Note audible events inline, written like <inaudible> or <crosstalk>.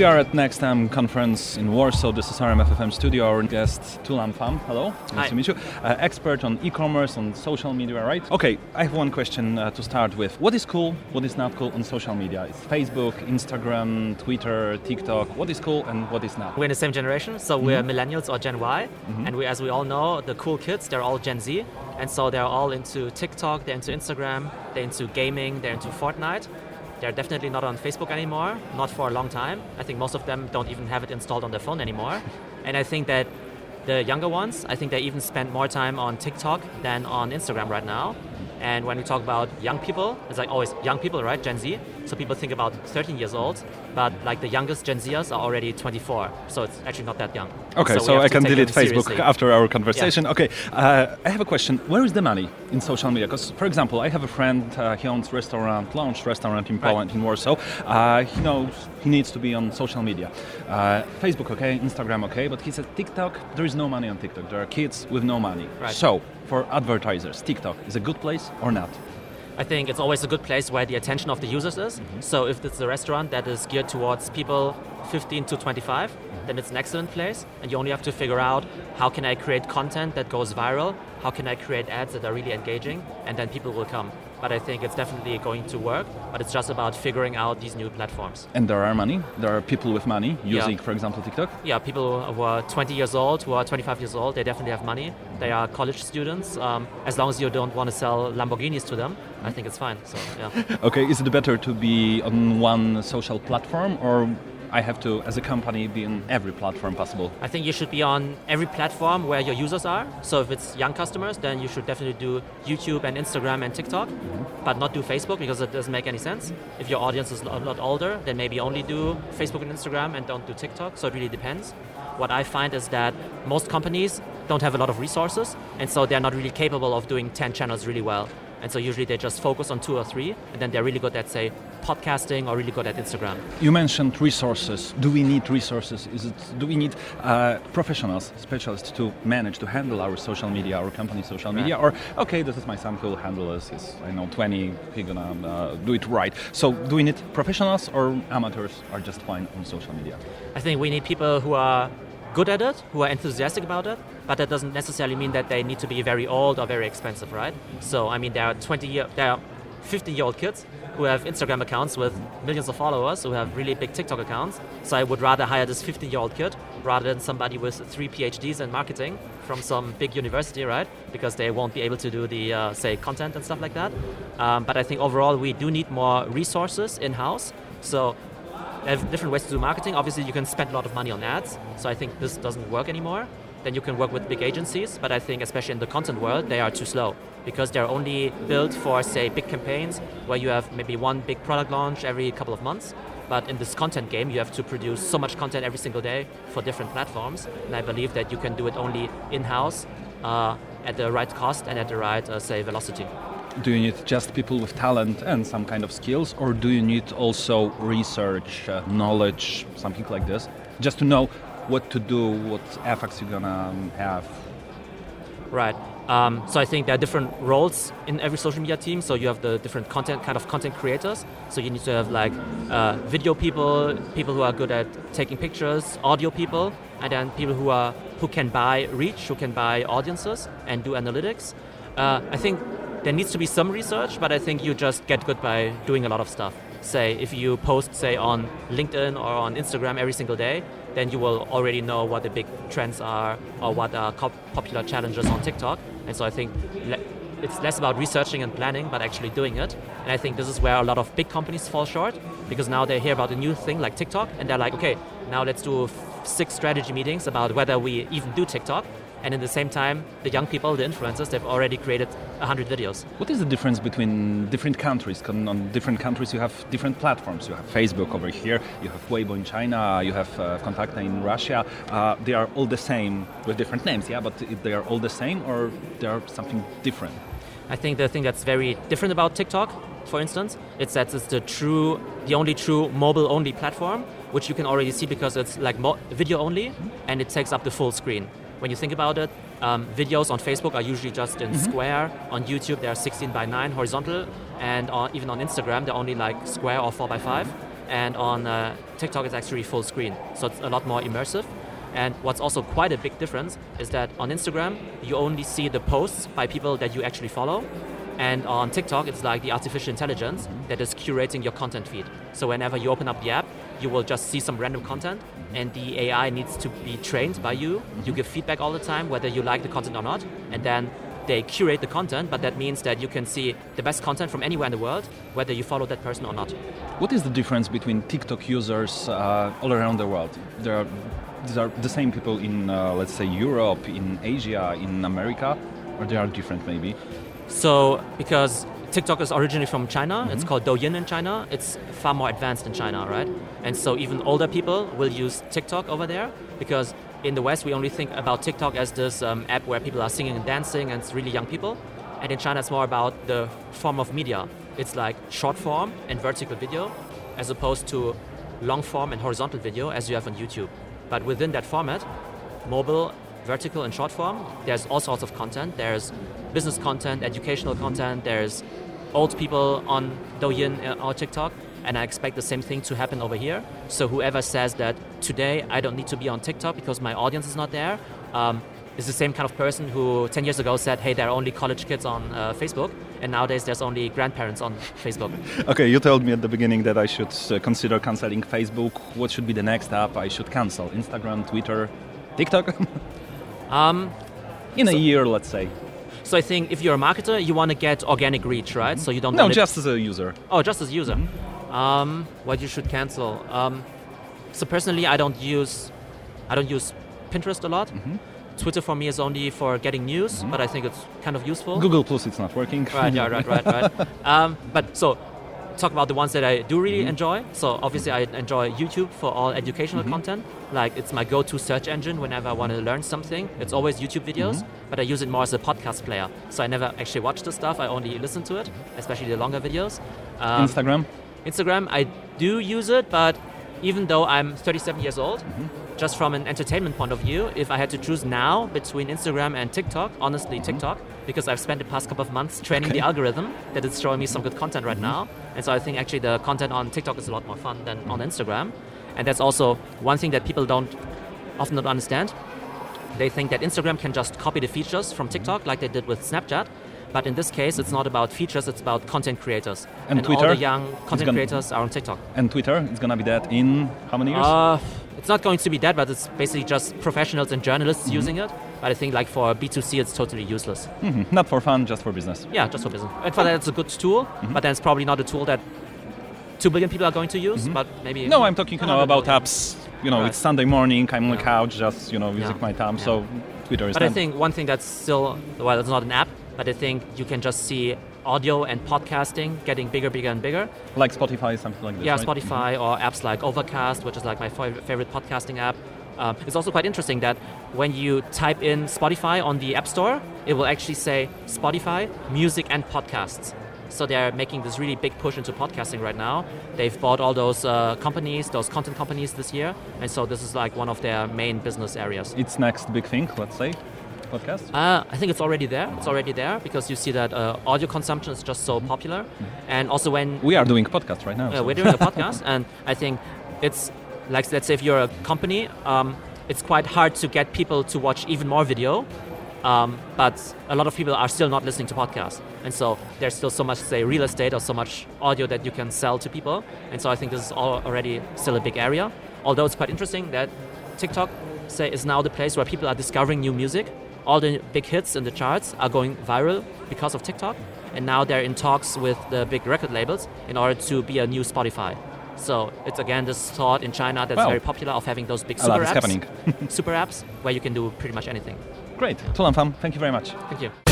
we are at Next NextM conference in Warsaw. This is RMF FM studio. Our guest, Tu-Lam Pham. Hello, nice Hi. to meet you. Uh, expert on e-commerce, on social media, right? Okay, I have one question uh, to start with. What is cool? What is not cool on social media? It's Facebook, Instagram, Twitter, TikTok. What is cool and what is not? We're in the same generation, so we're millennials or Gen Y, Mm-hmm. and we, as we all know, the cool kids they're all Gen Z, and so they're all into TikTok, they're into Instagram, they're into gaming, they're into Fortnite. They're definitely not on Facebook anymore, not for a long time. I think most of them don't even have it installed on their phone anymore, <laughs> and I think that the younger ones, I think they even spend more time on TikTok than on Instagram right now. And when we talk about young people, it's like always young people, right? Gen Z. So people think about 13 years old, but like the youngest Gen Zers are already 24. So it's actually not that young. Okay, we so, I can delete Facebook seriously. after our conversation. Okay, uh, I have a question. Where is the money in social media? Because, for example, I have a friend. Uh, he owns restaurant, launched restaurant in Right. Poland, in Warsaw. Uh, he knows he needs to be on social media. Uh, Facebook, okay, Instagram, okay, but he said TikTok. There is no money on TikTok. There are kids with no money. Right. So, for advertisers, TikTok is a good place or not? I think it's always a good place where the attention of the users is. Mm-hmm. So if it's a restaurant that is geared towards people 15 to 25, Mm-hmm. then it's an excellent place. And you only have to figure out how can I create content that goes viral, how can I create ads that are really engaging, and then people will come. But I think it's definitely going to work. But it's just about figuring out these new platforms. And there are money. There are people with money Yeah. using, for example, TikTok. Yeah, people who are 20 years old, who are 25 years old, they definitely have money. They are college students. Um, as long as you don't want to sell Lamborghinis to them, I think it's fine. So yeah. <laughs> Okay, is it better to be on one social platform or I have to, as a company, be on every platform possible? I think you should be on every platform where your users are. So if it's young customers, then you should definitely do YouTube and Instagram and TikTok, mm-hmm. but not do Facebook because it doesn't make any sense. If your audience is a lot older, then maybe only do Facebook and Instagram and don't do TikTok. So it really depends. What I find is that most companies don't have a lot of resources, and so they're not really capable of doing 10 channels really well. And so usually they just focus on two or three, and then they're really good at, say, podcasting or really good at Instagram. You mentioned resources. Do we need resources? Is it? Do we need uh, professionals, specialists to manage to handle our social media, our company social media? Or okay, this is my son who will handle this. He's I know 20. He's gonna uh, do it right. So do we need professionals or amateurs are just fine on social media? I think we need people who are good at it, who are enthusiastic about it, but that doesn't necessarily mean that they need to be very old or very expensive, right? So I mean, there are 20 year, there are 15 year old kids who have Instagram accounts with millions of followers, who have really big TikTok accounts. So I would rather hire this 15 year old kid rather than somebody with three PhDs in marketing from some big university, right? Because they won't be able to do the uh, say content and stuff like that. Um, but I think overall we do need more resources in house. So have different ways to do marketing. Obviously, you can spend a lot of money on ads, so I think this doesn't work anymore. Then you can work with big agencies, but I think, especially in the content world, they are too slow because they're only built for, say, big campaigns where you have maybe one big product launch every couple of months. But in this content game, you have to produce so much content every single day for different platforms, and I believe that you can do it only in-house uh, at the right cost and at the right, uh, say, velocity. Do you need just people with talent and some kind of skills, or do you need also research, uh, knowledge, something like this, just to know what to do, what effects you're gonna um, have? Right. Um, so I think there are different roles in every social media team. So you have the different content kind of content creators. So you need to have like uh, video people, people who are good at taking pictures, audio people, and then people who are who can buy reach, who can buy audiences and do analytics. Uh, I think there needs to be some research, but I think you just get good by doing a lot of stuff. Say if you post, say on LinkedIn or on Instagram every single day, then you will already know what the big trends are or what are popular challenges on TikTok. And so I think it's less about researching and planning, but actually doing it. And I think this is where a lot of big companies fall short because now they hear about a new thing like TikTok and they're like, okay, now let's do six strategy meetings about whether we even do TikTok. And in the same time, the young people, the influencers, they've already created 100 videos. What is the difference between different countries? On different countries, you have different platforms. You have Facebook over here, you have Weibo in China, you have uh, in Russia. Uh, they are all the same with different names, yeah, but they are all the same or they are something different? I think the thing that's very different about TikTok, for instance, it's that it's the true, the only true mobile-only platform, which you can already see because it's like mo- video only, and it takes up the full screen. When you think about it, um, videos on Facebook are usually just in square. On YouTube, they're 16 by 9 horizontal, and on, even on Instagram, they're only like square or 4 by 5. and on uh, TikTok it's actually full screen, so it's a lot more immersive. And what's also quite a big difference is that on Instagram you only see the posts by people that you actually follow, and on TikTok it's like the artificial intelligence that is curating your content feed. So whenever you open up the app, you will just see some random content, and the AI needs to be trained by you. You give feedback all the time whether you like the content or not, and then they curate the content, but that means that you can see the best content from anywhere in the world, whether you follow that person or not. What is the difference between TikTok users uh, all around the world? There are, these are the same people in, uh, let's say, Europe, in Asia, in America, or they are different maybe? So, because TikTok is originally from China. Mm-hmm. It's called Douyin in China. It's far more advanced in China, right? And so even older people will use TikTok over there because in the West we only think about TikTok as this um, app where people are singing and dancing and it's really young people. And in China it's more about the form of media. It's like short form and vertical video as opposed to long form and horizontal video as you have on YouTube. But within that format, mobile, vertical, and short form, there's all sorts of content. There's business content, educational content, there's old people on Douyin or TikTok, and I expect the same thing to happen over here. So whoever says that today I don't need to be on TikTok because my audience is not there, um, is the same kind of person who 10 years ago said, hey, there are only college kids on uh, Facebook, and nowadays there's only grandparents on <laughs> Facebook. okay, you told me at the beginning that I should uh, consider canceling Facebook. What should be the next app I should cancel? Instagram, Twitter, TikTok? <laughs> um, In so, a year, let's say. So I think if you're a marketer, you want to get organic reach, right? So you don't. No, just as a user. Oh, just as a user. Mm-hmm. Um, what you should cancel. Um, so personally, I don't use, I don't use Pinterest a lot. Mm-hmm. Twitter for me is only for getting news, mm-hmm. but I think it's kind of useful. Google Plus, it's not working. Right, yeah, right, right, right. <laughs> um, but so talk about the ones that I do really mm-hmm. enjoy. So obviously I enjoy YouTube for all educational mm-hmm. content. Like it's my go-to search engine whenever I want to learn something. It's always YouTube videos, mm-hmm. but I use it more as a podcast player. So I never actually watch the stuff. I only listen to it, especially the longer videos. Um, Instagram. Instagram, I do use it, but even though I'm 37 years old, mm-hmm. Just from an entertainment point of view, if I had to choose now between Instagram and TikTok, honestly, mm-hmm. TikTok, because I've spent the past couple of months training okay. the algorithm that is showing me some good content right mm-hmm. now. And so I think actually the content on TikTok is a lot more fun than on Instagram. And that's also one thing that people don't often don't understand. They think that Instagram can just copy the features from TikTok like they did with Snapchat. But in this case, it's not about features; it's about content creators. And, and Twitter, all the young content creators are on TikTok. And Twitter, it's gonna be that in how many years? Uh, it's not going to be that, but it's basically just professionals and journalists mm-hmm. using it. But I think like for B2C, it's totally useless. Mm-hmm. Not for fun, just for business. Yeah, just for business. And for that, it's a good tool, mm-hmm. but then it's probably not a tool that two billion people are going to use. Mm-hmm. But maybe. No, I'm talking you know about apps. You know, right. it's Sunday morning. I'm on the couch, just you know, using yeah. my time. Yeah. So Twitter is. But done. I think one thing that's still well, it's not an app, but I think you can just see audio and podcasting getting bigger, bigger, and bigger. Like Spotify, something like this. Yeah, right? Spotify mm-hmm. or apps like Overcast, which is like my favorite podcasting app. Um, it's also quite interesting that when you type in Spotify on the App Store, it will actually say Spotify, music, and podcasts. So they're making this really big push into podcasting right now. They've bought all those uh, companies, those content companies this year, and so this is like one of their main business areas. It's next big thing, let's say podcast? Uh, I think it's already there. It's already there because you see that uh, audio consumption is just so mm-hmm. popular, and also when we are doing podcast right now. so. We're doing a <laughs> podcast, and I think it's like let's say if you're a company, um, it's quite hard to get people to watch even more video. Um, but a lot of people are still not listening to podcasts, and so there's still so much, say, real estate or so much audio that you can sell to people. And so I think this is already still a big area. Although it's quite interesting that TikTok, say, is now the place where people are discovering new music all the big hits in the charts are going viral because of TikTok, and now they're in talks with the big record labels in order to be a new Spotify. So it's again this thought in China that's very popular of having those big super apps, <laughs> super apps where you can do pretty much anything. Great, Tu-Lam Pham, thank you very much. Thank you.